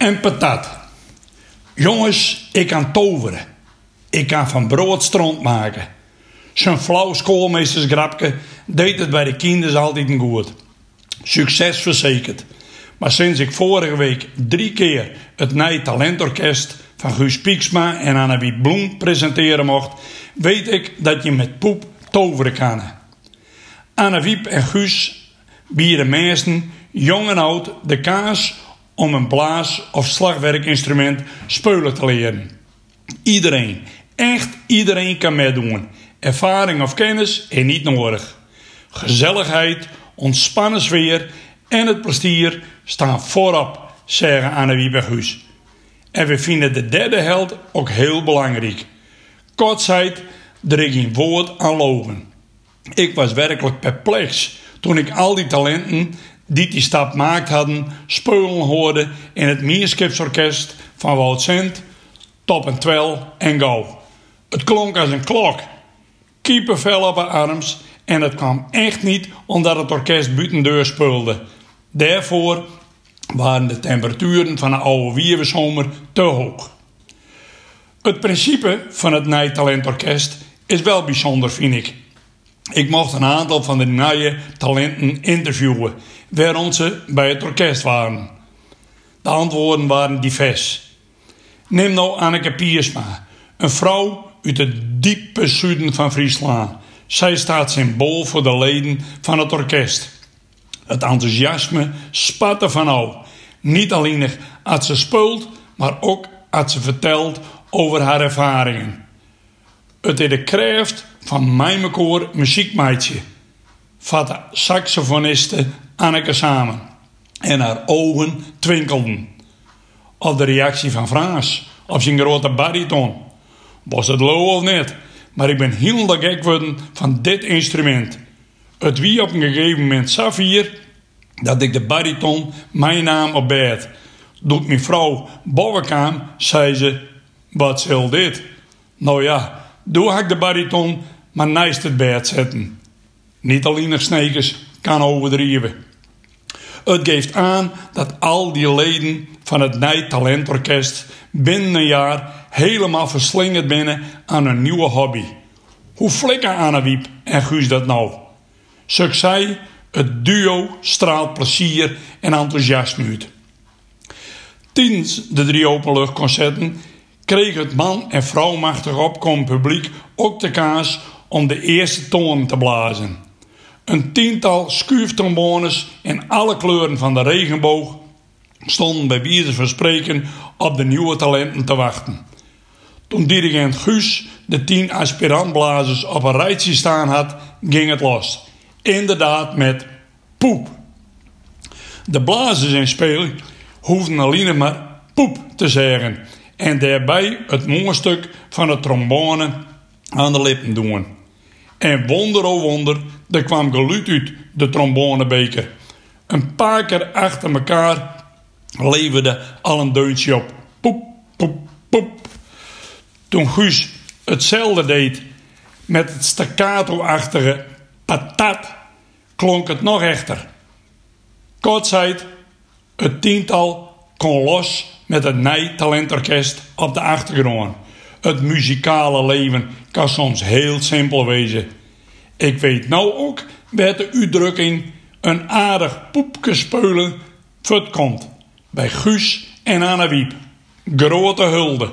en patat. Jongens, ik kan toveren. Ik kan van brood stront maken. Zo'n flauw schoolmeestersgrapje deed het bij de kinderen altijd goed. Succes verzekerd. Maar sinds ik vorige week drie keer het Nij Talentorkest van Guus Pieksma en Annewiet Bloem presenteren mocht, weet ik dat je met poep toveren kan. Annewiep en Guus bieden mensen, jong en oud, de kaas om een blaas- of slagwerkinstrument spelen te leren. Iedereen, echt iedereen kan meedoen. Ervaring of kennis is niet nodig. Gezelligheid, ontspannen sfeer en het plezier staan voorop, zeggen Anne Guus. En we vinden de derde held ook heel belangrijk. Kortzijds, er woord aan loven. Ik was werkelijk perplex toen ik al die talenten die die stap maakt hadden, speulen hoorde in het Mierskipsorkest van Wout Sint, Top en Twel en Go. Het klonk als een klok. Kiepenvel op haar arms en het kwam echt niet omdat het orkest buitendeur speelde. Daarvoor waren de temperaturen van de oude wievenzomer te hoog. Het principe van het Nijtalentorkest is wel bijzonder, vind ik. Ik mocht een aantal van de nieuwe talenten interviewen, waarom ze bij het orkest waren. De antwoorden waren divers. Neem nou Anneke Piersma, een vrouw uit het diepe zuiden van Friesland. Zij staat symbool voor de leden van het orkest. Het enthousiasme spat er van al. Niet alleen als ze speelt, maar ook als ze vertelt over haar ervaringen. Het is de kracht van Mijmekoor muziekmeidje. Vat de saxofoniste Anneke samen. En haar ogen twinkelden. Of de reactie van Frans op zijn grote bariton. Was het low of niet? Maar ik ben heel gek geworden van dit instrument. Het wie op een gegeven moment Safir dat ik de bariton mijn naam op bed. Doet mijn vrouw boven zei ze: Wat zal dit? Nou ja, doe ik de bariton maar naast het bed zetten. Niet alleen nog snekers kan overdrijven. Het geeft aan dat al die leden van het Nij Talentorkest binnen een jaar helemaal verslingerd binnen aan een nieuwe hobby. Hoe flikken Annewiep en Guus dat nou? Succes, het duo straalt plezier en enthousiasme uit. Tijdens de drie openluchtconcerten kreeg het man- en vrouwmachtig opkomend publiek ook de kaas om de eerste toon te blazen. Een tiental schuiftrombones in alle kleuren van de regenboog stonden bij wijze van spreken op de nieuwe talenten te wachten. Toen dirigent Guus de tien aspirantblazers op een rijtje staan had, ging het los. Inderdaad met poep. De blazers in speel hoefden alleen maar poep te zeggen en daarbij het mooie stuk van de trombone aan de lippen doen. En wonder oh wonder, er kwam geluid uit de trombonebeker. Een paar keer achter elkaar leverde al een deuntje op. Poep, poep, poep. Toen Guus hetzelfde deed met het staccato-achtige patat, klonk het nog echter. Kortzijds, het tiental kon los met het Nij Talentorkest op de achtergrond. Het muzikale leven kan soms heel simpel wezen. Ik weet nou ook bij de uitdrukking een aardig poepje speulen komt. Bij Guus en Anne Wiep. Grote hulde.